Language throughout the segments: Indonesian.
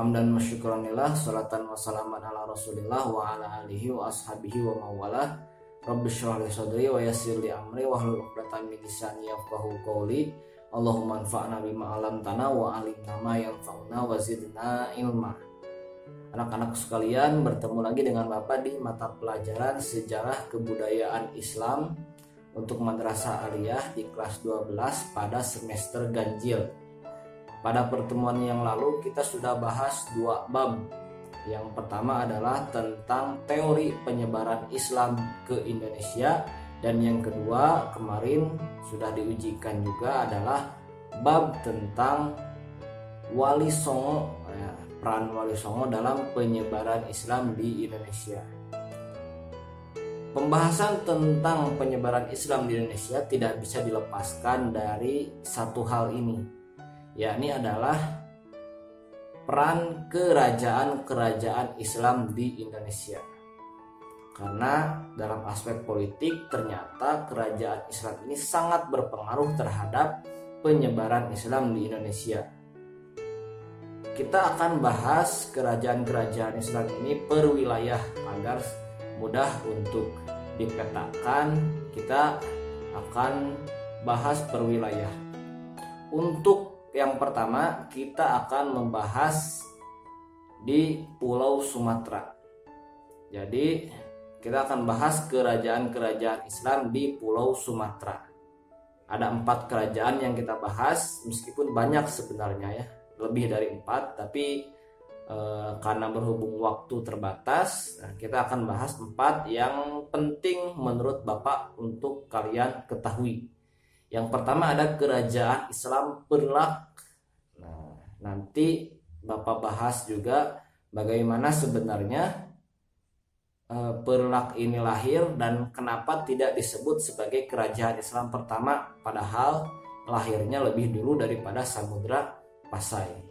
Hamdan masyukuranillah Salatan wassalaman ala rasulillah Wa ala alihi wa ashabihi wa mawala Rabbi syrah li sadri wa yassir li amri Wa hlul uqdatan min lisani yafqahu qawli. Allahumma anfa'na bima alam tanah Wa alimna ma yanfa'una wa zidna ilma. Anak-anak sekalian bertemu lagi dengan Bapak di mata pelajaran Sejarah Kebudayaan Islam untuk Madrasah Aliyah di kelas 12 pada semester ganjil. Pada pertemuan yang lalu kita sudah bahas dua bab. Yang pertama adalah tentang teori penyebaran Islam ke Indonesia dan yang kedua kemarin sudah diujikan juga adalah bab tentang Wali Songo ya, peran Wali Songo dalam penyebaran Islam di Indonesia. Pembahasan tentang penyebaran Islam di Indonesia tidak bisa dilepaskan dari satu hal ini, yakni adalah peran kerajaan-kerajaan Islam di Indonesia. Karena dalam aspek politik ternyata kerajaan Islam ini sangat berpengaruh terhadap penyebaran Islam di Indonesia. Kita akan bahas kerajaan-kerajaan Islam ini per wilayah agar mudah untuk dipetakan kita akan bahas per wilayah untuk yang pertama kita akan membahas di Pulau Sumatera. Jadi kita akan bahas kerajaan-kerajaan Islam di Pulau Sumatera. Ada empat kerajaan yang kita bahas meskipun banyak sebenarnya ya. Lebih dari empat tapi Eh, karena berhubung waktu terbatas, nah kita akan bahas empat yang penting menurut Bapak untuk kalian ketahui. Yang pertama ada kerajaan Islam Perlak. Nah, nanti Bapak bahas juga bagaimana sebenarnya Perlak ini lahir dan kenapa tidak disebut sebagai kerajaan Islam pertama padahal lahirnya lebih dulu daripada Samudra Pasai.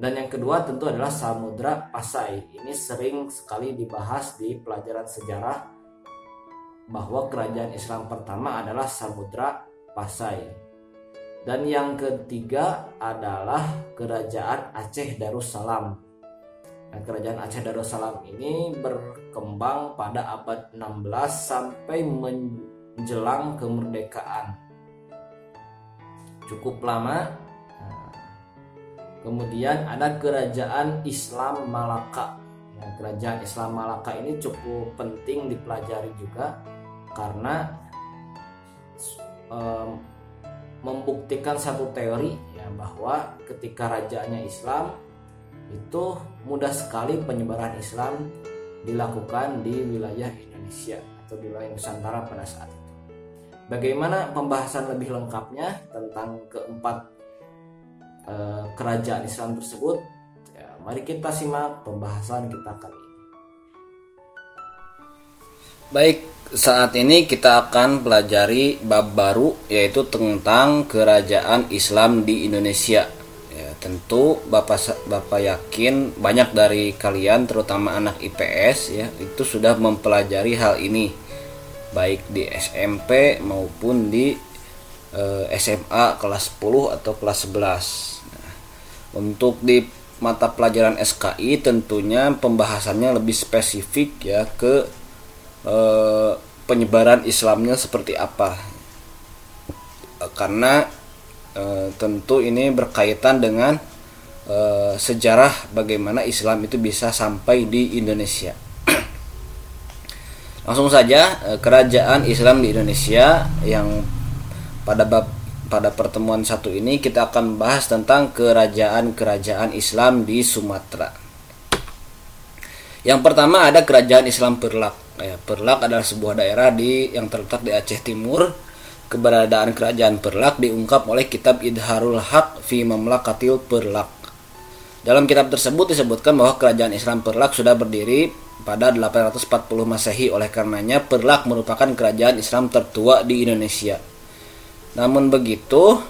Dan yang kedua tentu adalah Samudra Pasai. Ini sering sekali dibahas di pelajaran sejarah bahwa kerajaan Islam pertama adalah Samudra Pasai. Dan yang ketiga adalah kerajaan Aceh Darussalam. Nah, kerajaan Aceh Darussalam ini berkembang pada abad 16 sampai menjelang kemerdekaan. Cukup lama Kemudian ada kerajaan Islam Malaka. Nah, kerajaan Islam Malaka ini cukup penting dipelajari juga karena um, membuktikan satu teori ya bahwa ketika rajanya Islam itu mudah sekali penyebaran Islam dilakukan di wilayah Indonesia atau di wilayah Nusantara pada saat itu. Bagaimana pembahasan lebih lengkapnya tentang keempat Eh, kerajaan Islam tersebut ya, mari kita simak pembahasan kita kali ini baik saat ini kita akan pelajari bab baru yaitu tentang kerajaan Islam di Indonesia. Ya, tentu bapak bapak yakin banyak dari kalian terutama anak IPS ya itu sudah mempelajari hal ini. Baik di SMP maupun di eh, SMA kelas 10 atau kelas 11 untuk di mata pelajaran SKI tentunya pembahasannya lebih spesifik ya ke e, penyebaran Islamnya seperti apa. E, karena e, tentu ini berkaitan dengan e, sejarah bagaimana Islam itu bisa sampai di Indonesia. Langsung saja kerajaan Islam di Indonesia yang pada bab pada pertemuan satu ini kita akan bahas tentang kerajaan-kerajaan Islam di Sumatera. Yang pertama ada kerajaan Islam Perlak. Ya, Perlak adalah sebuah daerah di yang terletak di Aceh Timur. Keberadaan kerajaan Perlak diungkap oleh kitab Idharul Haq fi Mamlakatil Perlak. Dalam kitab tersebut disebutkan bahwa kerajaan Islam Perlak sudah berdiri pada 840 Masehi oleh karenanya Perlak merupakan kerajaan Islam tertua di Indonesia. Namun begitu,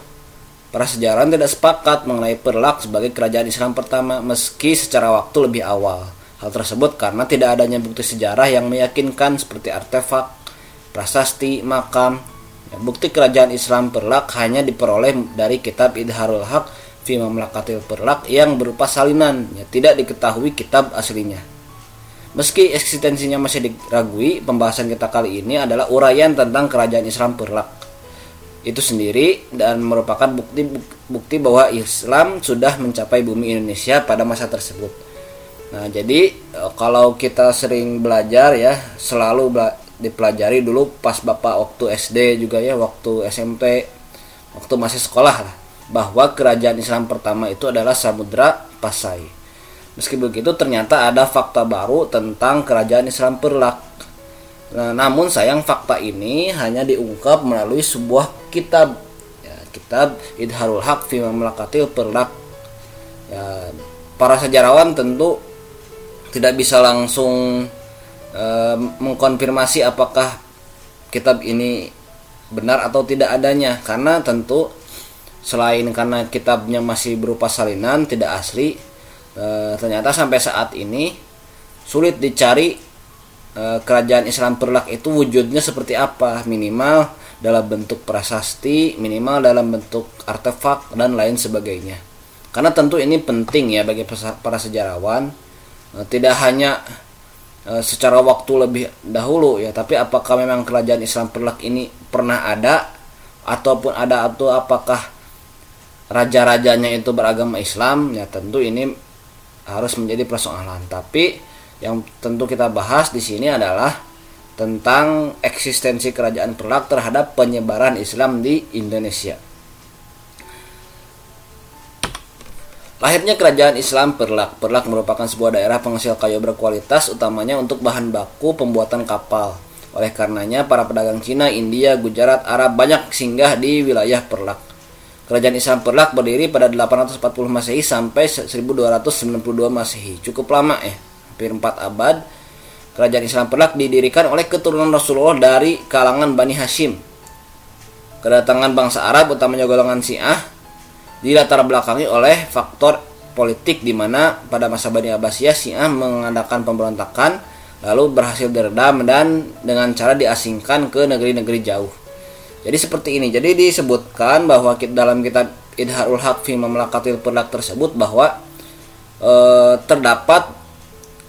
para sejarawan tidak sepakat mengenai Perlak sebagai kerajaan Islam pertama meski secara waktu lebih awal. Hal tersebut karena tidak adanya bukti sejarah yang meyakinkan seperti artefak, prasasti, makam. Ya, bukti kerajaan Islam Perlak hanya diperoleh dari kitab Idharul Haq fi mamlakatil perlak yang berupa salinan ya, tidak diketahui kitab aslinya. Meski eksistensinya masih diragui pembahasan kita kali ini adalah uraian tentang kerajaan Islam perlak. Itu sendiri dan merupakan bukti bukti bahwa Islam sudah mencapai bumi Indonesia pada masa tersebut nah jadi e, kalau kita sering belajar ya selalu dipelajari dulu pas bapak waktu SD juga ya waktu SMP waktu masih sekolah lah bahwa kerajaan Islam pertama itu adalah Samudra Pasai. Meski begitu ternyata ada fakta baru tentang kerajaan Islam Perlak. Nah, namun sayang fakta ini hanya diungkap melalui sebuah kitab ya, kitab Idharul Haq fi Mamlakatil Perlak. Ya, para sejarawan tentu tidak bisa langsung e, mengkonfirmasi apakah kitab ini benar atau tidak adanya. Karena tentu selain karena kitabnya masih berupa salinan tidak asli e, ternyata sampai saat ini sulit dicari e, kerajaan Islam Perlak itu wujudnya seperti apa. Minimal dalam bentuk prasasti minimal dalam bentuk artefak dan lain sebagainya. Karena tentu ini penting ya bagi para sejarawan tidak hanya e, secara waktu lebih dahulu ya tapi apakah memang kerajaan Islam Perlak ini pernah ada? Ataupun ada atau apakah raja-rajanya itu beragama Islam? Ya tentu ini harus menjadi persoalan. Tapi yang tentu kita bahas di sini adalah tentang eksistensi kerajaan Perlak terhadap penyebaran Islam di Indonesia. Lahirnya kerajaan Islam Perlak. Perlak merupakan sebuah daerah penghasil kayu berkualitas utamanya untuk bahan baku pembuatan kapal. Oleh karenanya para pedagang Cina, India, Gujarat, Arab banyak singgah di wilayah Perlak. Kerajaan Islam Perlak berdiri pada 840 Masehi sampai 1292 Masehi. Cukup lama ya, hampir 4 abad. Kerajaan Islam Perlak didirikan oleh keturunan Rasulullah dari kalangan Bani Hashim. Kedatangan bangsa Arab utamanya golongan Syiah dilatar belakangi oleh faktor politik di mana pada masa Bani Abbasiyah Syiah mengadakan pemberontakan lalu berhasil diredam dan dengan cara diasingkan ke negeri-negeri jauh. Jadi seperti ini. Jadi disebutkan bahwa dalam kitab Idharul Haq fi Mamlakatil tersebut bahwa e, terdapat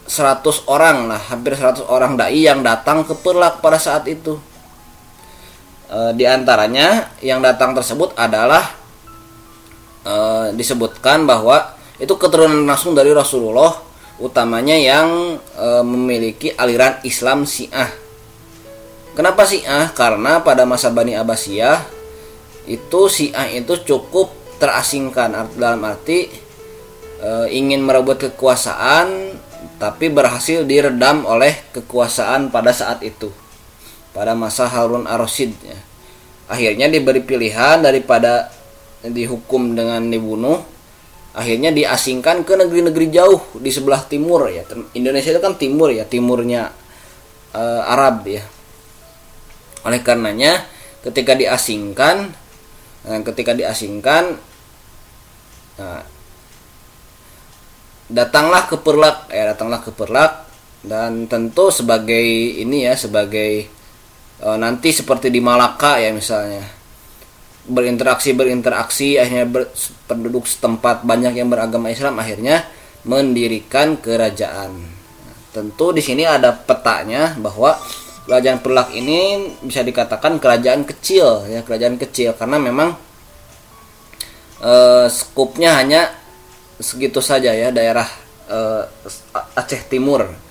100 orang lah, hampir 100 orang dai yang datang ke Perlak pada saat itu. E, di antaranya yang datang tersebut adalah e, disebutkan bahwa itu keturunan langsung dari Rasulullah utamanya yang e, memiliki aliran Islam Syiah Kenapa Syiah? Karena pada masa Bani Abbasiyah itu Syiah itu cukup terasingkan dalam arti e, ingin merebut kekuasaan tapi berhasil diredam oleh kekuasaan pada saat itu pada masa Harun ar-Rasyid ya. akhirnya diberi pilihan daripada dihukum dengan dibunuh akhirnya diasingkan ke negeri-negeri jauh di sebelah timur ya. Indonesia itu kan timur ya timurnya e, Arab ya. Oleh karenanya ketika diasingkan nah, ketika diasingkan nah, datanglah ke Perlak ya datanglah ke Perlak dan tentu sebagai ini ya sebagai e, nanti seperti di Malaka ya misalnya berinteraksi berinteraksi akhirnya ber, penduduk setempat banyak yang beragama Islam akhirnya mendirikan kerajaan. Tentu di sini ada petanya bahwa kerajaan Perlak ini bisa dikatakan kerajaan kecil ya kerajaan kecil karena memang uh, skupnya hanya segitu saja ya daerah uh, Aceh Timur.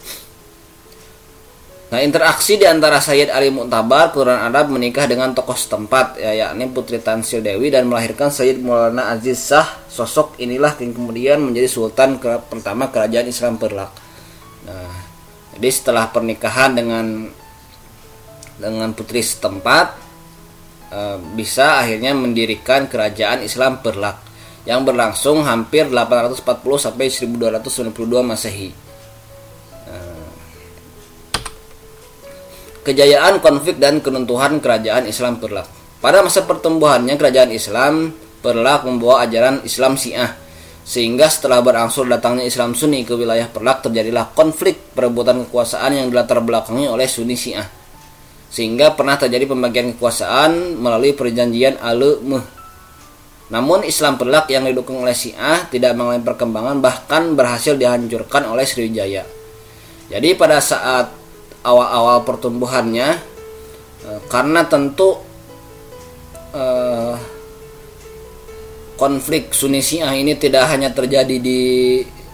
Nah interaksi di antara Sayyid Ali Mu'tabar keturunan Arab menikah dengan tokoh setempat ya yakni Putri Tansil Dewi dan melahirkan Sayyid Maulana Aziz Shah sosok inilah yang kemudian menjadi sultan ke pertama kerajaan Islam Perlak. Nah, jadi setelah pernikahan dengan dengan putri setempat e, bisa akhirnya mendirikan kerajaan Islam Perlak yang berlangsung hampir 840 sampai 1292 Masehi. Kejayaan konflik dan keruntuhan kerajaan Islam Perlak. Pada masa pertumbuhannya kerajaan Islam Perlak membawa ajaran Islam Syiah. Sehingga setelah berangsur datangnya Islam Sunni ke wilayah Perlak terjadilah konflik perebutan kekuasaan yang dilatar belakangi oleh Sunni Syiah. Sehingga pernah terjadi pembagian kekuasaan melalui perjanjian Al-Muh namun Islam Perlak yang didukung oleh Syiah tidak mengalami perkembangan bahkan berhasil dihancurkan oleh Sriwijaya. Jadi pada saat awal-awal pertumbuhannya eh, karena tentu eh, konflik Sunni Syiah ini tidak hanya terjadi di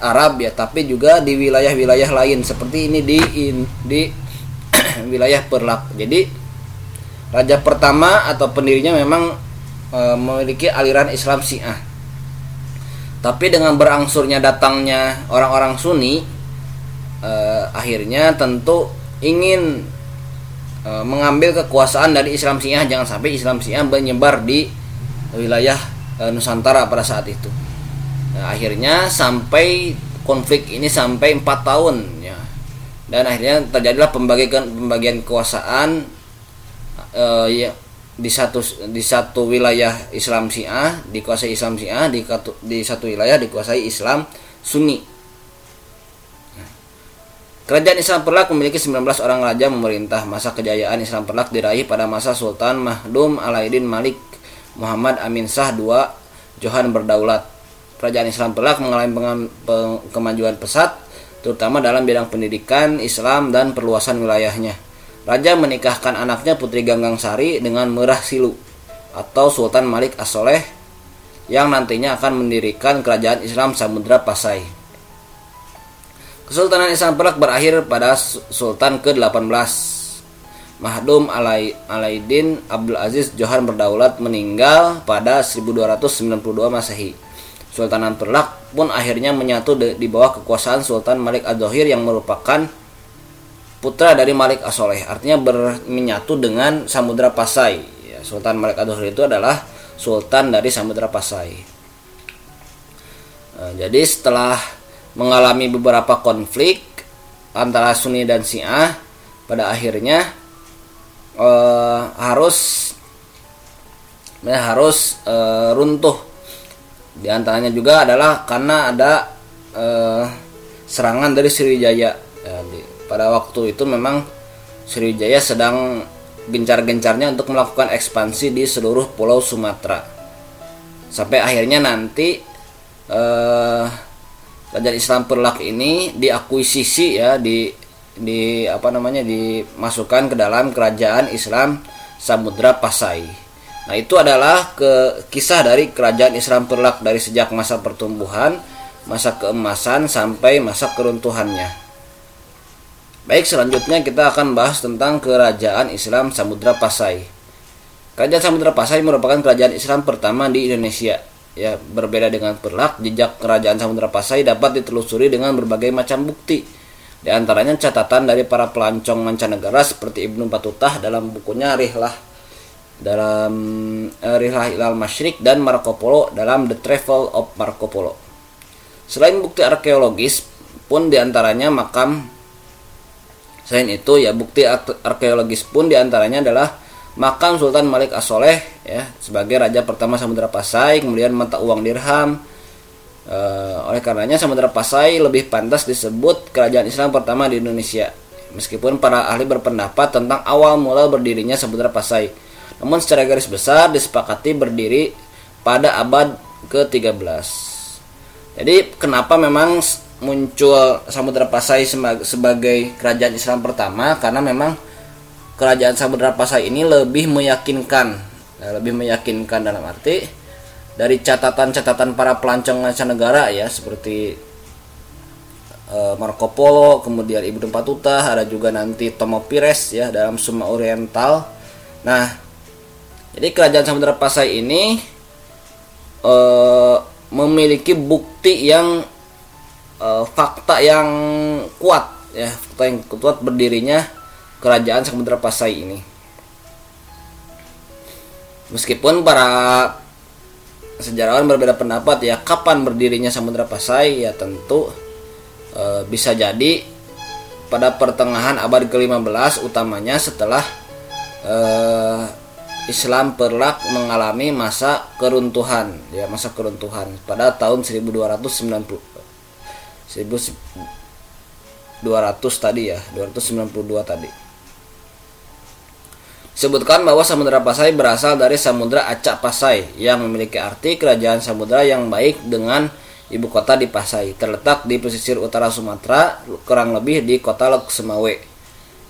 Arab ya, tapi juga di wilayah-wilayah lain seperti ini di di wilayah Perlak. Jadi raja pertama atau pendirinya memang e, memiliki aliran Islam Syiah. Tapi dengan berangsurnya datangnya orang-orang Sunni e, akhirnya tentu ingin e, mengambil kekuasaan dari Islam Syiah jangan sampai Islam Syiah menyebar di wilayah e, Nusantara pada saat itu. Nah, akhirnya sampai konflik ini sampai empat tahun ya dan akhirnya terjadilah pembagian pembagian kekuasaan e, ya di satu di satu wilayah Islam Syiah dikuasai Islam Syiah di, di satu wilayah dikuasai Islam Sunni. Kerajaan Islam Perlak memiliki 19 orang raja memerintah. Masa kejayaan Islam Perlak diraih pada masa Sultan Mahdum Alaidin Malik Muhammad Amin Shah II Johan berdaulat. Kerajaan Islam Pelak mengalami kemajuan pesat terutama dalam bidang pendidikan, Islam dan perluasan wilayahnya. Raja menikahkan anaknya Putri Ganggang Sari dengan Merah Silu atau Sultan Malik As-Soleh yang nantinya akan mendirikan kerajaan Islam Samudra Pasai. Kesultanan Islam Pelak berakhir pada Sultan ke-18 Mahdum Alai, Alaidin Abdul Aziz Johan berdaulat meninggal pada 1292 Masehi. Sultanan Perlak pun akhirnya menyatu di bawah kekuasaan Sultan Malik Ad-Dohir yang merupakan putra dari Malik Asoleh. Artinya menyatu dengan Samudra Pasai. Ya, Sultan Malik Ad-Dohir itu adalah Sultan dari Samudra Pasai. Nah, jadi setelah mengalami beberapa konflik antara Sunni dan Syiah, pada akhirnya uh, harus ya, harus uh, runtuh. Di antaranya juga adalah karena ada uh, serangan dari Sriwijaya. Ya, di, pada waktu itu memang Sriwijaya sedang gencar-gencarnya untuk melakukan ekspansi di seluruh pulau Sumatera. Sampai akhirnya nanti uh, Kerajaan Islam Perlak ini diakuisisi ya di di apa namanya dimasukkan ke dalam kerajaan Islam Samudra Pasai. Nah, itu adalah ke kisah dari kerajaan Islam Perlak dari sejak masa pertumbuhan, masa keemasan sampai masa keruntuhannya. Baik, selanjutnya kita akan bahas tentang kerajaan Islam Samudra Pasai. Kerajaan Samudra Pasai merupakan kerajaan Islam pertama di Indonesia. Ya, berbeda dengan Perlak, jejak kerajaan Samudra Pasai dapat ditelusuri dengan berbagai macam bukti di antaranya catatan dari para pelancong mancanegara seperti Ibnu Batutah dalam bukunya Rihlah dalam uh, Rihlah Ilal Masyrik dan Marco Polo dalam The Travel of Marco Polo. Selain bukti arkeologis pun di antaranya makam Selain itu ya bukti arkeologis pun di antaranya adalah makam Sultan Malik As-Soleh ya sebagai raja pertama Samudra Pasai, kemudian mata uang dirham, Uh, oleh karenanya Samudra Pasai lebih pantas disebut kerajaan Islam pertama di Indonesia. Meskipun para ahli berpendapat tentang awal mula berdirinya Samudra Pasai. Namun secara garis besar disepakati berdiri pada abad ke-13. Jadi kenapa memang muncul Samudra Pasai sebagai kerajaan Islam pertama? Karena memang kerajaan Samudra Pasai ini lebih meyakinkan, lebih meyakinkan dalam arti dari catatan-catatan para pelancong mancanegara ya seperti uh, Marco Polo, kemudian Ibnu Batuta, ada juga nanti Tomo Pires ya dalam Suma Oriental. Nah, jadi kerajaan Samudra Pasai ini uh, memiliki bukti yang uh, fakta yang kuat ya, fakta yang kuat berdirinya kerajaan Samudra Pasai ini. Meskipun para sejarawan berbeda pendapat ya kapan berdirinya Samudra Pasai ya tentu e, bisa jadi pada pertengahan abad ke-15 utamanya setelah e, Islam perlak mengalami masa keruntuhan ya masa keruntuhan pada tahun 1290 1200 tadi ya 292 tadi Sebutkan bahwa Samudra Pasai berasal dari Samudra Acak Pasai yang memiliki arti kerajaan samudra yang baik dengan ibu kota di Pasai, terletak di pesisir utara Sumatera, kurang lebih di kota Semawe.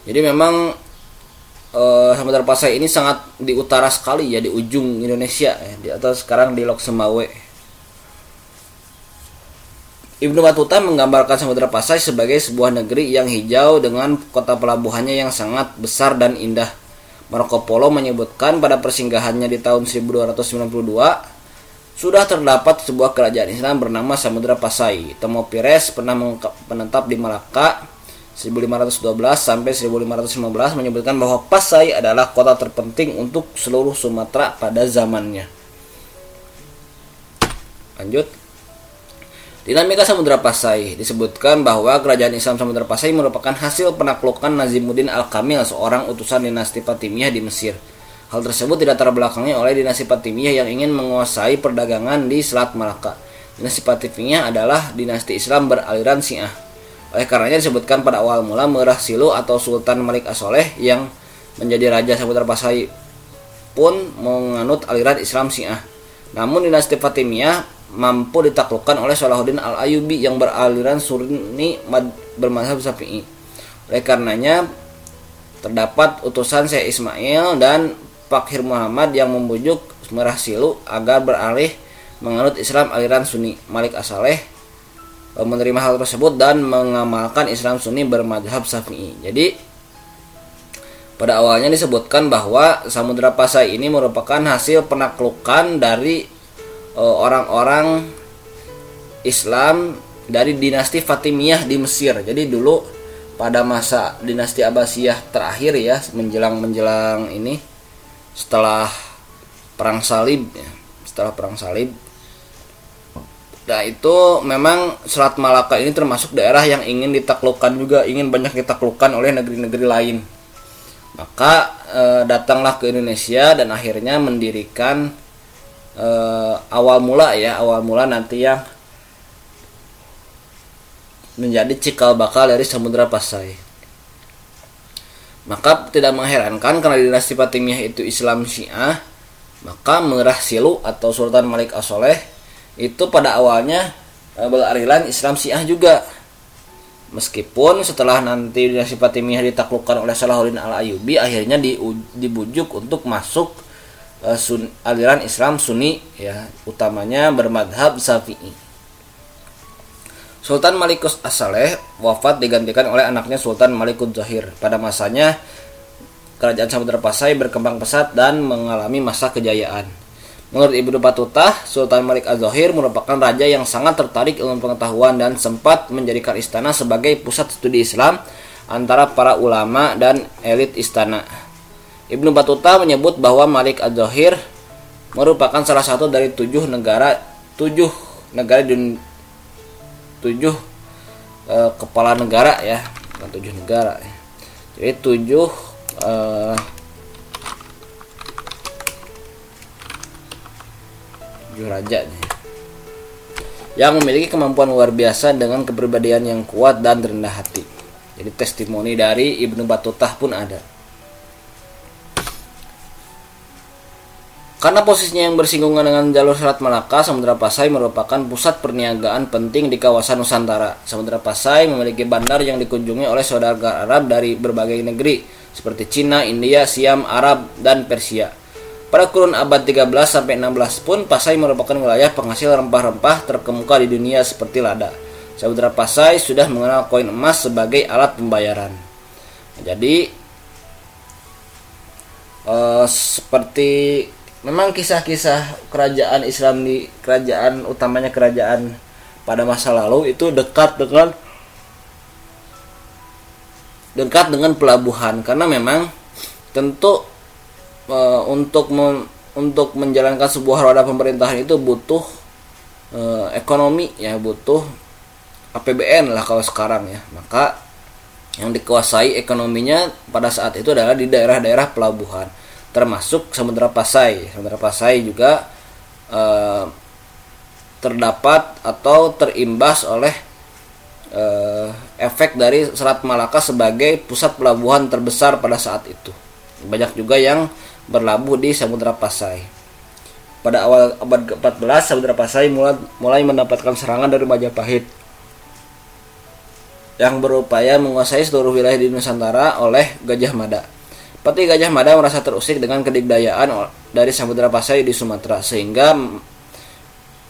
Jadi memang uh, Samudra Pasai ini sangat di utara sekali ya di ujung Indonesia ya, di atas sekarang di Lok Semawe. Ibnu Batuta menggambarkan Samudra Pasai sebagai sebuah negeri yang hijau dengan kota pelabuhannya yang sangat besar dan indah. Marco Polo menyebutkan pada persinggahannya di tahun 1292 sudah terdapat sebuah kerajaan Islam bernama Samudra Pasai. Temo Pires pernah menetap di Malaka 1512 sampai 1515 menyebutkan bahwa Pasai adalah kota terpenting untuk seluruh Sumatera pada zamannya. Lanjut. Dinamika Samudra Pasai disebutkan bahwa kerajaan Islam Samudra Pasai merupakan hasil penaklukan Nazimuddin Al-Kamil, seorang utusan dinasti Fatimiyah di Mesir. Hal tersebut tidak terbelakangi oleh dinasti Fatimiyah yang ingin menguasai perdagangan di Selat Malaka. Dinasti Fatimiyah adalah dinasti Islam beraliran Syiah. Oleh karenanya disebutkan pada awal mula Merah Silu atau Sultan Malik Asoleh yang menjadi Raja Samudra Pasai pun menganut aliran Islam Syiah. Namun dinasti Fatimiyah mampu ditaklukkan oleh Salahuddin Al-Ayubi yang beraliran Sunni bermazhab Syafi'i. Oleh karenanya terdapat utusan Syekh Ismail dan Fakir Muhammad yang membujuk Merah Silu agar beralih menganut Islam aliran Sunni. Malik Asaleh menerima hal tersebut dan mengamalkan Islam Sunni bermadhab Syafi'i. Jadi pada awalnya disebutkan bahwa Samudra Pasai ini merupakan hasil penaklukan dari e, orang-orang uh, Islam dari dinasti Fatimiyah di Mesir. Jadi dulu pada masa dinasti Abbasiyah terakhir ya menjelang menjelang ini setelah perang salib ya, setelah perang salib Nah itu memang Selat Malaka ini termasuk daerah yang ingin ditaklukkan juga, ingin banyak ditaklukkan oleh negeri-negeri lain. Maka e, datanglah ke Indonesia dan akhirnya mendirikan e, awal mula ya, awal mula nanti yang menjadi cikal bakal dari Samudra Pasai. Maka tidak mengherankan karena dinasti Fatimiyah itu Islam Syiah, maka Merah Silu atau Sultan Malik Asoleh itu pada awalnya e, berarilan Islam Syiah juga. Meskipun setelah nanti dinasti Fatimiyah ditaklukkan oleh Salahuddin Al-Ayyubi akhirnya di, dibujuk untuk masuk e, sun, aliran Islam Sunni ya, utamanya bermadhab Syafi'i. Sultan Malikus As-Saleh wafat digantikan oleh anaknya Sultan Malikud Zahir. Pada masanya kerajaan Samudra Pasai berkembang pesat dan mengalami masa kejayaan. Menurut Ibnu Battuta, Sultan Malik Az-Zahir merupakan raja yang sangat tertarik ilmu pengetahuan dan sempat menjadikan istana sebagai pusat studi Islam antara para ulama dan elit istana. Ibnu Battuta menyebut bahwa Malik Az-Zahir merupakan salah satu dari tujuh negara tujuh negara di tujuh e, kepala negara ya bukan tujuh negara ya. jadi tujuh e, tujuh raja nih yang memiliki kemampuan luar biasa dengan kepribadian yang kuat dan rendah hati. Jadi testimoni dari Ibnu Batutah pun ada. Karena posisinya yang bersinggungan dengan jalur Selat Malaka, Samudra Pasai merupakan pusat perniagaan penting di kawasan Nusantara. Samudra Pasai memiliki bandar yang dikunjungi oleh saudara Arab dari berbagai negeri seperti Cina, India, Siam, Arab, dan Persia. Pada kurun abad 13 sampai 16 pun Pasai merupakan wilayah penghasil rempah-rempah terkemuka di dunia seperti lada. Samudra Pasai sudah mengenal koin emas sebagai alat pembayaran. Jadi uh, seperti memang kisah-kisah kerajaan Islam di kerajaan utamanya kerajaan pada masa lalu itu dekat dengan dekat dengan pelabuhan. Karena memang tentu e, untuk untuk menjalankan sebuah roda pemerintahan itu butuh eh, ekonomi ya butuh APBN lah kalau sekarang ya. Maka yang dikuasai ekonominya pada saat itu adalah di daerah-daerah pelabuhan termasuk Samudra Pasai Samudra Pasai juga eh, terdapat atau terimbas oleh eh, efek dari Selat Malaka sebagai pusat pelabuhan terbesar pada saat itu. Banyak juga yang berlabuh di Samudra Pasai. Pada awal abad ke-14, Samudra Pasai mulai, mulai mendapatkan serangan dari Majapahit yang berupaya menguasai seluruh wilayah di Nusantara oleh Gajah Mada. Peti Gajah Mada merasa terusik dengan kedigdayaan dari Samudra Pasai di Sumatera sehingga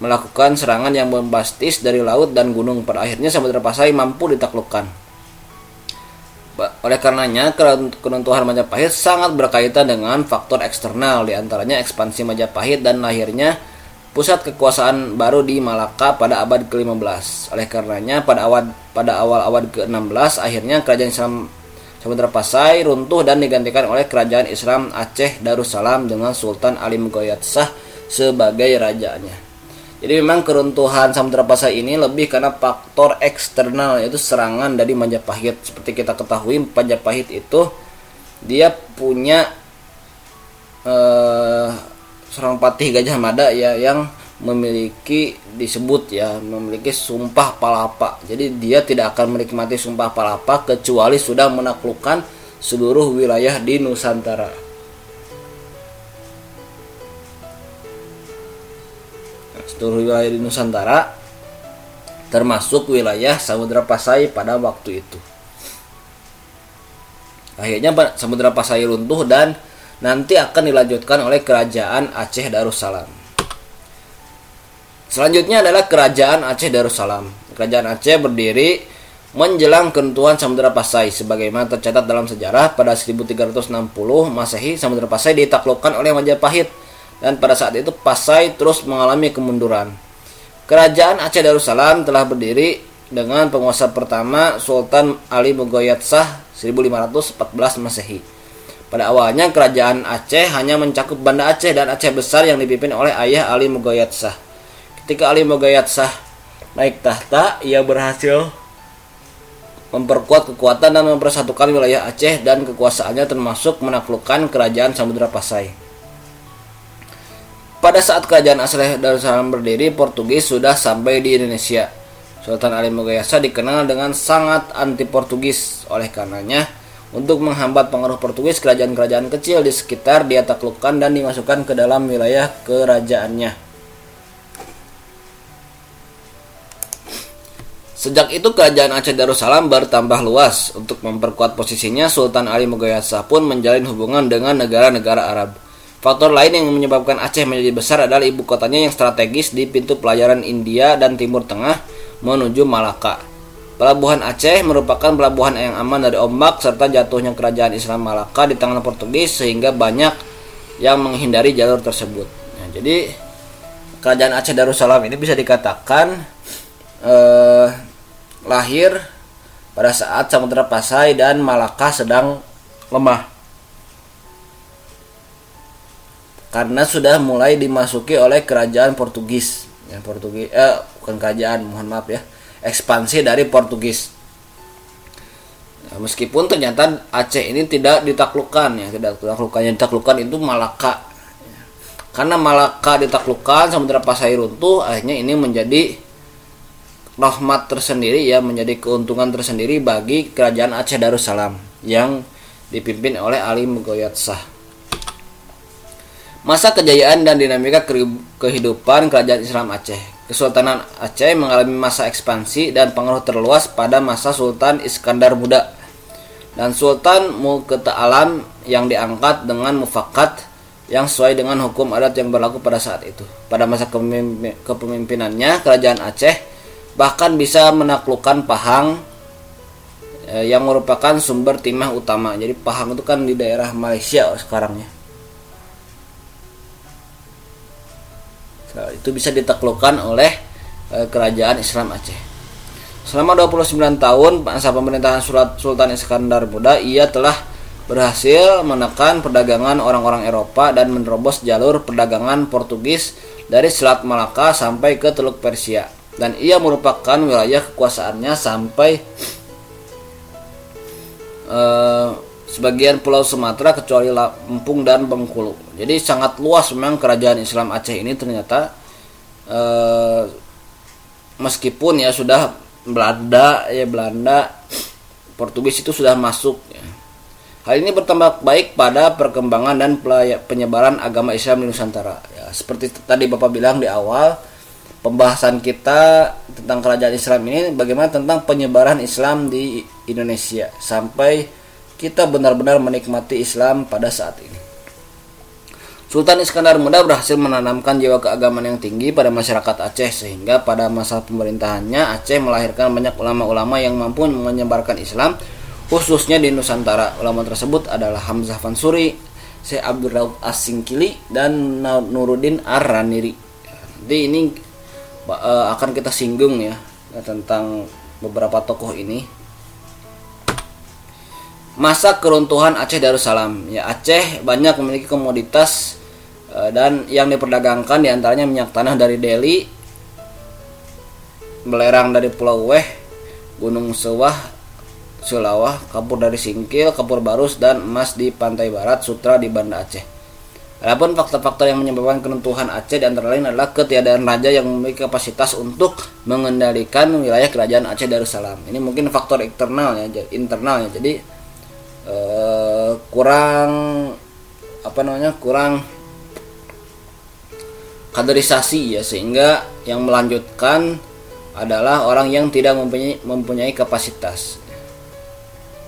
melakukan serangan yang bombastis dari laut dan gunung. Pada akhirnya Samudra Pasai mampu ditaklukkan. Oleh karenanya, keruntuhan Majapahit sangat berkaitan dengan faktor eksternal, di antaranya ekspansi Majapahit dan lahirnya pusat kekuasaan baru di Malaka pada abad ke-15. Oleh karenanya, pada awal pada awal abad ke-16, akhirnya kerajaan Islam Samudra Pasai runtuh dan digantikan oleh kerajaan Islam Aceh Darussalam dengan Sultan Alim Goyatsah sebagai rajanya. Jadi memang keruntuhan Samudra Pasai ini lebih karena faktor eksternal yaitu serangan dari Majapahit. Seperti kita ketahui Majapahit itu dia punya eh, seorang patih Gajah Mada ya yang memiliki disebut ya memiliki sumpah palapa. Jadi dia tidak akan menikmati sumpah palapa kecuali sudah menaklukkan seluruh wilayah di Nusantara. seluruh wilayah di Nusantara termasuk wilayah Samudra Pasai pada waktu itu. Akhirnya Samudra Pasai runtuh dan nanti akan dilanjutkan oleh kerajaan Aceh Darussalam. Selanjutnya adalah kerajaan Aceh Darussalam. Kerajaan Aceh berdiri menjelang keruntuhan Samudra Pasai sebagaimana tercatat dalam sejarah pada 1360 Masehi Samudra Pasai ditaklukkan oleh Majapahit dan pada saat itu Pasai terus mengalami kemunduran. Kerajaan Aceh Darussalam telah berdiri dengan penguasa pertama Sultan Ali Mugoyat Shah 1514 Masehi. Pada awalnya kerajaan Aceh hanya mencakup Banda Aceh dan Aceh Besar yang dipimpin oleh ayah Ali Mugoyat Shah. Ketika Ali Mugoyat Shah naik tahta, ia berhasil memperkuat kekuatan dan mempersatukan wilayah Aceh dan kekuasaannya termasuk menaklukkan kerajaan Samudra Pasai. Pada saat kerajaan Aceh Darussalam berdiri, Portugis sudah sampai di Indonesia. Sultan Ali Mogayasa dikenal dengan sangat anti Portugis. Oleh karenanya, untuk menghambat pengaruh Portugis, kerajaan-kerajaan kecil di sekitar dia taklukkan dan dimasukkan ke dalam wilayah kerajaannya. Sejak itu kerajaan Aceh Darussalam bertambah luas. Untuk memperkuat posisinya, Sultan Ali Mogayasa pun menjalin hubungan dengan negara-negara Arab. Faktor lain yang menyebabkan Aceh menjadi besar adalah ibu kotanya yang strategis di pintu pelayaran India dan Timur Tengah menuju Malaka. Pelabuhan Aceh merupakan pelabuhan yang aman dari ombak serta jatuhnya kerajaan Islam Malaka di tangan Portugis sehingga banyak yang menghindari jalur tersebut. Nah, jadi kerajaan Aceh Darussalam ini bisa dikatakan eh, lahir pada saat Samudra Pasai dan Malaka sedang lemah. karena sudah mulai dimasuki oleh kerajaan Portugis. Ya Portugis eh bukan kerajaan mohon maaf ya. Ekspansi dari Portugis. Ya, meskipun ternyata Aceh ini tidak ditaklukkan ya tidak ditaklukkan. Yang ditaklukkan itu Malaka. Ya. karena Malaka ditaklukkan Samudra Pasai runtuh akhirnya ini menjadi rahmat tersendiri ya menjadi keuntungan tersendiri bagi kerajaan Aceh Darussalam yang dipimpin oleh Ali Mugoyat Shah Masa kejayaan dan dinamika kehidupan kerajaan Islam Aceh. Kesultanan Aceh mengalami masa ekspansi dan pengaruh terluas pada masa Sultan Iskandar Muda dan Sultan Muketa Alam yang diangkat dengan mufakat yang sesuai dengan hukum adat yang berlaku pada saat itu. Pada masa kepemimpinannya, kerajaan Aceh bahkan bisa menaklukkan Pahang eh, yang merupakan sumber timah utama. Jadi Pahang itu kan di daerah Malaysia sekarang ya. Nah, itu bisa ditaklukkan oleh e, kerajaan Islam Aceh. Selama 29 tahun masa pemerintahan Sultan Iskandar Muda, ia telah berhasil menekan perdagangan orang-orang Eropa dan menerobos jalur perdagangan Portugis dari Selat Malaka sampai ke Teluk Persia dan ia merupakan wilayah kekuasaannya sampai eh, sebagian pulau Sumatera kecuali Lampung dan Bengkulu. Jadi sangat luas memang kerajaan Islam Aceh ini ternyata eh, meskipun ya sudah Belanda ya Belanda Portugis itu sudah masuk ya. Hal ini bertambah baik pada perkembangan dan penyebaran agama Islam di Nusantara. Ya, seperti tadi Bapak bilang di awal, pembahasan kita tentang kerajaan Islam ini bagaimana tentang penyebaran Islam di Indonesia sampai kita benar-benar menikmati Islam pada saat ini. Sultan Iskandar Muda berhasil menanamkan jiwa keagamaan yang tinggi pada masyarakat Aceh sehingga pada masa pemerintahannya Aceh melahirkan banyak ulama-ulama yang mampu menyebarkan Islam khususnya di Nusantara. Ulama tersebut adalah Hamzah Fansuri, Syekh Abdul Raub Asingkili dan Nuruddin Ar-Raniri. Jadi ini uh, akan kita singgung ya tentang beberapa tokoh ini masa keruntuhan Aceh Darussalam. Ya Aceh banyak memiliki komoditas e, dan yang diperdagangkan di antaranya minyak tanah dari Delhi, belerang dari Pulau Weh, Gunung Sewah, Sulawah, kapur dari Singkil, kapur barus dan emas di pantai barat, sutra di Banda Aceh. Adapun faktor-faktor yang menyebabkan keruntuhan Aceh di antara lain adalah ketiadaan raja yang memiliki kapasitas untuk mengendalikan wilayah kerajaan Aceh Darussalam. Ini mungkin faktor eksternal ya, internal ya. Jadi uh, kurang apa namanya kurang kaderisasi ya sehingga yang melanjutkan adalah orang yang tidak mempunyai, mempunyai kapasitas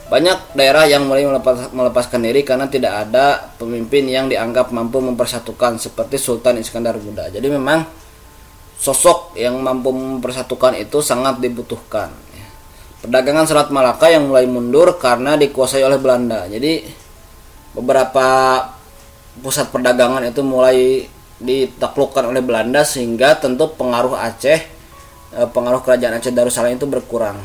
banyak daerah yang mulai melepas, melepaskan diri karena tidak ada pemimpin yang dianggap mampu mempersatukan seperti Sultan Iskandar Muda jadi memang sosok yang mampu mempersatukan itu sangat dibutuhkan perdagangan Selat Malaka yang mulai mundur karena dikuasai oleh Belanda. Jadi beberapa pusat perdagangan itu mulai ditaklukkan oleh Belanda sehingga tentu pengaruh Aceh, eh, pengaruh kerajaan Aceh Darussalam itu berkurang.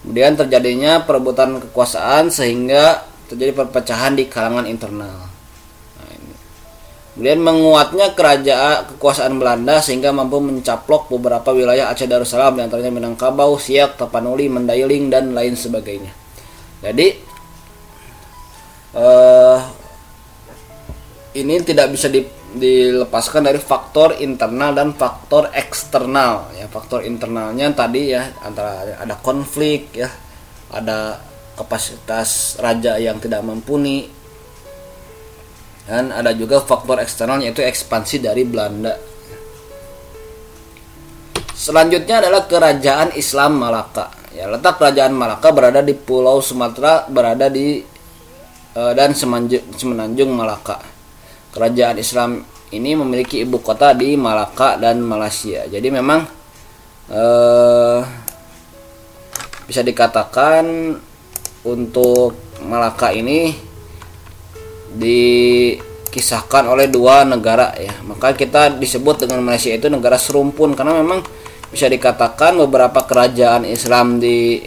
Kemudian terjadinya perebutan kekuasaan sehingga terjadi perpecahan di kalangan internal. Kemudian menguatnya kerajaan kekuasaan Belanda sehingga mampu mencaplok beberapa wilayah Aceh Darussalam di antaranya Minangkabau, Siak, Tapanuli, Mandailing dan lain sebagainya. Jadi uh, ini tidak bisa di, dilepaskan dari faktor internal dan faktor eksternal. Ya, faktor internalnya tadi ya antara ada konflik ya, ada kapasitas raja yang tidak mumpuni, dan ada juga faktor eksternal yaitu ekspansi dari Belanda. Selanjutnya adalah kerajaan Islam Malaka. Ya letak kerajaan Malaka berada di Pulau Sumatera berada di uh, dan Semenanjung Malaka kerajaan Islam ini memiliki ibu kota di Malaka dan Malaysia. Jadi memang uh, bisa dikatakan untuk Malaka ini dikisahkan oleh dua negara ya. Maka kita disebut dengan Malaysia itu negara serumpun karena memang bisa dikatakan beberapa kerajaan Islam di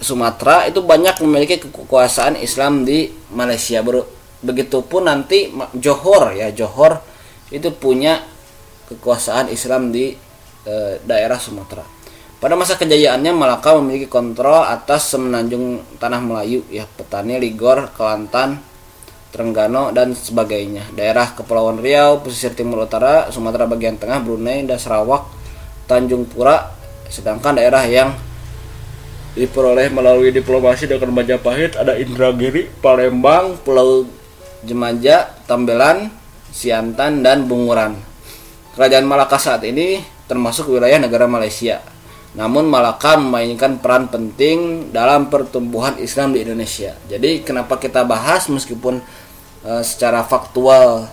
Sumatera itu banyak memiliki kekuasaan Islam di Malaysia begitupun nanti Johor ya Johor itu punya kekuasaan Islam di e, daerah Sumatera pada masa kejayaannya Malaka memiliki kontrol atas semenanjung tanah Melayu ya petani Ligor Kelantan Trenggano dan sebagainya. Daerah Kepulauan Riau, pesisir timur utara, Sumatera bagian tengah, Brunei dan Sarawak, Tanjung Pura, sedangkan daerah yang diperoleh melalui diplomasi dengan Majapahit ada Indragiri, Palembang, Pulau Jemaja, Tambelan, Siantan dan Bunguran. Kerajaan Malaka saat ini termasuk wilayah negara Malaysia. Namun Malaka memainkan peran penting dalam pertumbuhan Islam di Indonesia. Jadi kenapa kita bahas meskipun Eh, secara faktual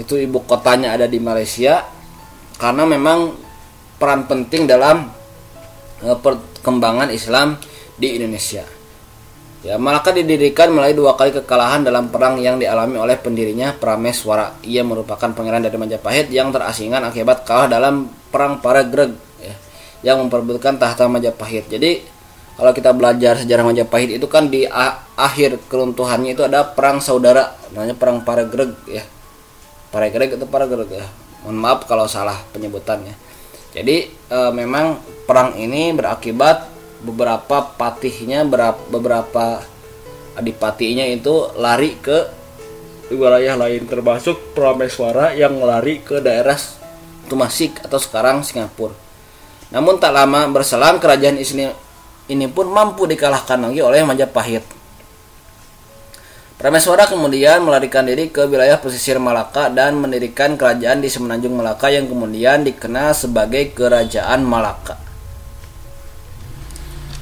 itu ibu kotanya ada di Malaysia karena memang peran penting dalam uh, perkembangan Islam di Indonesia. Ya, Malaka didirikan melalui dua kali kekalahan dalam perang yang dialami oleh pendirinya Prameswara. Ia merupakan pangeran dari Majapahit yang terasingan akibat kalah dalam perang Paragreg ya, yang memperebutkan tahta Majapahit. Jadi kalau kita belajar sejarah Majapahit itu kan di akhir keruntuhannya itu ada perang saudara namanya perang Paregreg ya Paregreg itu Paregreg ya mohon maaf kalau salah penyebutannya jadi e, memang perang ini berakibat beberapa patihnya beberapa adipatinya itu lari ke wilayah lain termasuk Prameswara yang lari ke daerah Tumasik atau sekarang Singapura. Namun tak lama berselang kerajaan ini, ini pun mampu dikalahkan lagi oleh Majapahit. Prameswara kemudian melarikan diri ke wilayah pesisir Malaka dan mendirikan kerajaan di semenanjung Malaka yang kemudian dikenal sebagai Kerajaan Malaka.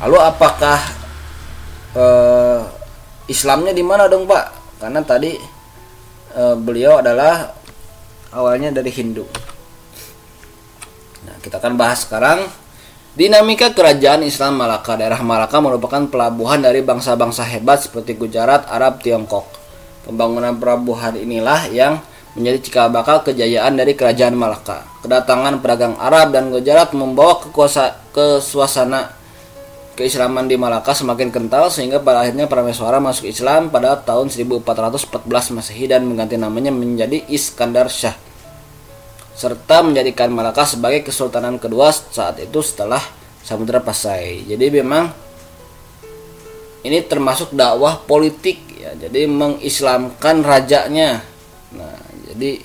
Lalu apakah uh, Islamnya di mana dong Pak? Karena tadi uh, beliau adalah awalnya dari Hindu. Nah, kita akan bahas sekarang Dinamika kerajaan Islam Malaka Daerah Malaka merupakan pelabuhan dari bangsa-bangsa hebat seperti Gujarat, Arab, Tiongkok. Pembangunan pelabuhan inilah yang menjadi cikal bakal kejayaan dari kerajaan Malaka. Kedatangan pedagang Arab dan Gujarat membawa kekuasa ke suasana keislaman di Malaka semakin kental sehingga pada akhirnya Prameswara masuk Islam pada tahun 1414 Masehi dan mengganti namanya menjadi Iskandar Shah serta menjadikan Malaka sebagai kesultanan kedua saat itu setelah Samudra Pasai. Jadi memang ini termasuk dakwah politik ya. Jadi mengislamkan rajanya. Nah, jadi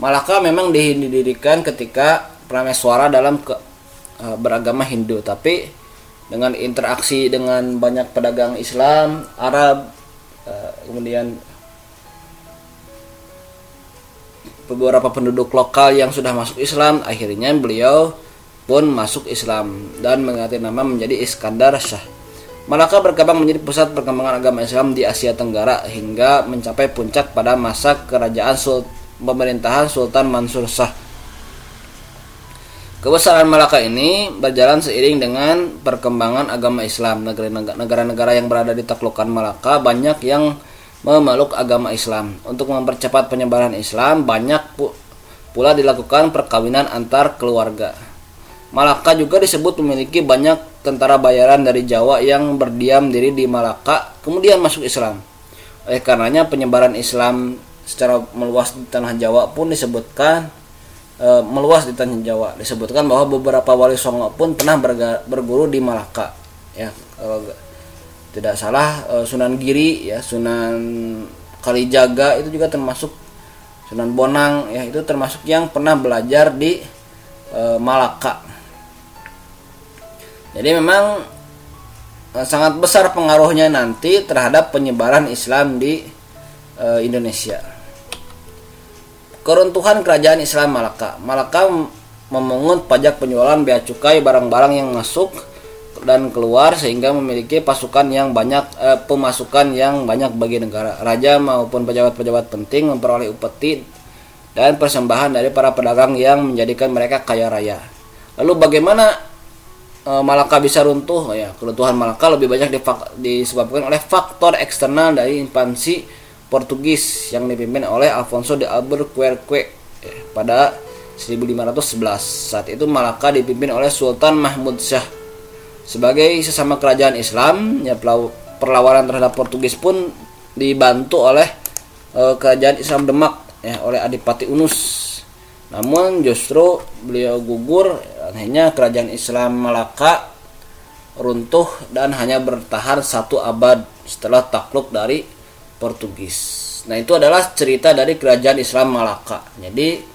Malaka memang didirikan ketika Prameswara dalam ke, e, beragama Hindu, tapi dengan interaksi dengan banyak pedagang Islam, Arab, e, kemudian beberapa penduduk lokal yang sudah masuk Islam akhirnya beliau pun masuk Islam dan mengganti nama menjadi Iskandar Shah. Malaka berkembang menjadi pusat perkembangan agama Islam di Asia Tenggara hingga mencapai puncak pada masa kerajaan pemerintahan Sultan Mansur Shah. Kebesaran Malaka ini berjalan seiring dengan perkembangan agama Islam. Negara-negara yang berada di taklukan Malaka banyak yang memeluk agama Islam. Untuk mempercepat penyebaran Islam, banyak pula dilakukan perkawinan antar keluarga. Malaka juga disebut memiliki banyak tentara bayaran dari Jawa yang berdiam diri di Malaka, kemudian masuk Islam. Oleh karenanya penyebaran Islam secara meluas di tanah Jawa pun disebutkan e, meluas di tanah Jawa. Disebutkan bahwa beberapa wali songo pun pernah berguru di Malaka. Ya, kalau tidak salah uh, Sunan Giri ya Sunan Kalijaga itu juga termasuk Sunan Bonang ya itu termasuk yang pernah belajar di uh, Malaka jadi memang sangat besar pengaruhnya nanti terhadap penyebaran Islam di uh, Indonesia keruntuhan kerajaan Islam Malaka Malaka memungut pajak penjualan bea cukai barang-barang yang masuk dan keluar sehingga memiliki pasukan yang banyak eh, pemasukan yang banyak bagi negara. Raja maupun pejabat-pejabat penting memperoleh upeti dan persembahan dari para pedagang yang menjadikan mereka kaya raya. Lalu bagaimana eh, Malaka bisa runtuh? Oh ya, keruntuhan Malaka lebih banyak disebabkan oleh faktor eksternal dari invasi Portugis yang dipimpin oleh Alfonso de Albuquerque eh, pada 1511. Saat itu Malaka dipimpin oleh Sultan Mahmud Shah sebagai sesama kerajaan Islam, ya perlawanan terhadap Portugis pun dibantu oleh e, kerajaan Islam Demak ya oleh Adipati Unus. Namun justru beliau gugur akhirnya kerajaan Islam Malaka runtuh dan hanya bertahan satu abad setelah takluk dari Portugis. Nah itu adalah cerita dari kerajaan Islam Malaka. Jadi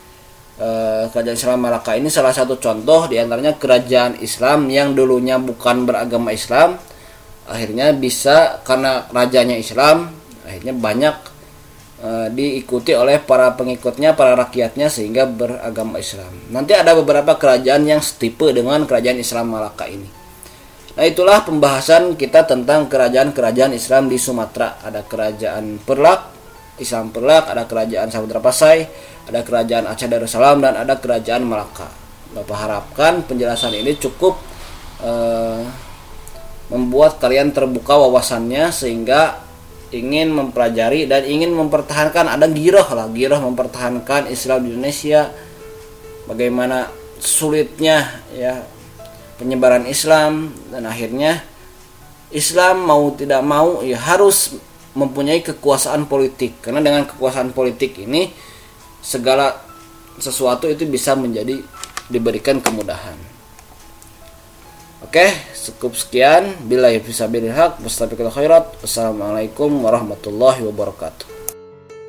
Eh, kerajaan Islam Malaka ini salah satu contoh di antaranya kerajaan Islam yang dulunya bukan beragama Islam akhirnya bisa karena rajanya Islam akhirnya banyak e, diikuti oleh para pengikutnya para rakyatnya sehingga beragama Islam nanti ada beberapa kerajaan yang setipe dengan kerajaan Islam Malaka ini nah itulah pembahasan kita tentang kerajaan-kerajaan Islam di Sumatera ada kerajaan Perlak Islam Perlak ada kerajaan Samudra Pasai ada kerajaan Aceh Darussalam dan ada kerajaan Malaka. Bapak harapkan penjelasan ini cukup eh, membuat kalian terbuka wawasannya sehingga ingin mempelajari dan ingin mempertahankan ada giroh lah giroh mempertahankan Islam di Indonesia bagaimana sulitnya ya penyebaran Islam dan akhirnya Islam mau tidak mau ya harus mempunyai kekuasaan politik karena dengan kekuasaan politik ini segala sesuatu itu bisa menjadi diberikan kemudahan. Oke, cukup sekian. Bila ya bisa hak, khairat. Wassalamualaikum warahmatullahi wabarakatuh.